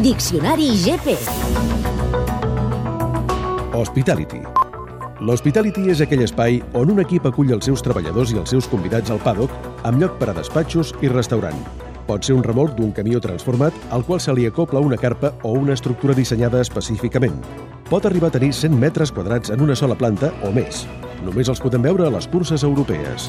Diccionari GP. Hospitality. L'hospitality és aquell espai on un equip acull els seus treballadors i els seus convidats al paddock, amb lloc per a despatxos i restaurant. Pot ser un remolc d'un camió transformat al qual se li acopla una carpa o una estructura dissenyada específicament. Pot arribar a tenir 100 metres quadrats en una sola planta o més. Només els podem veure a les curses europees.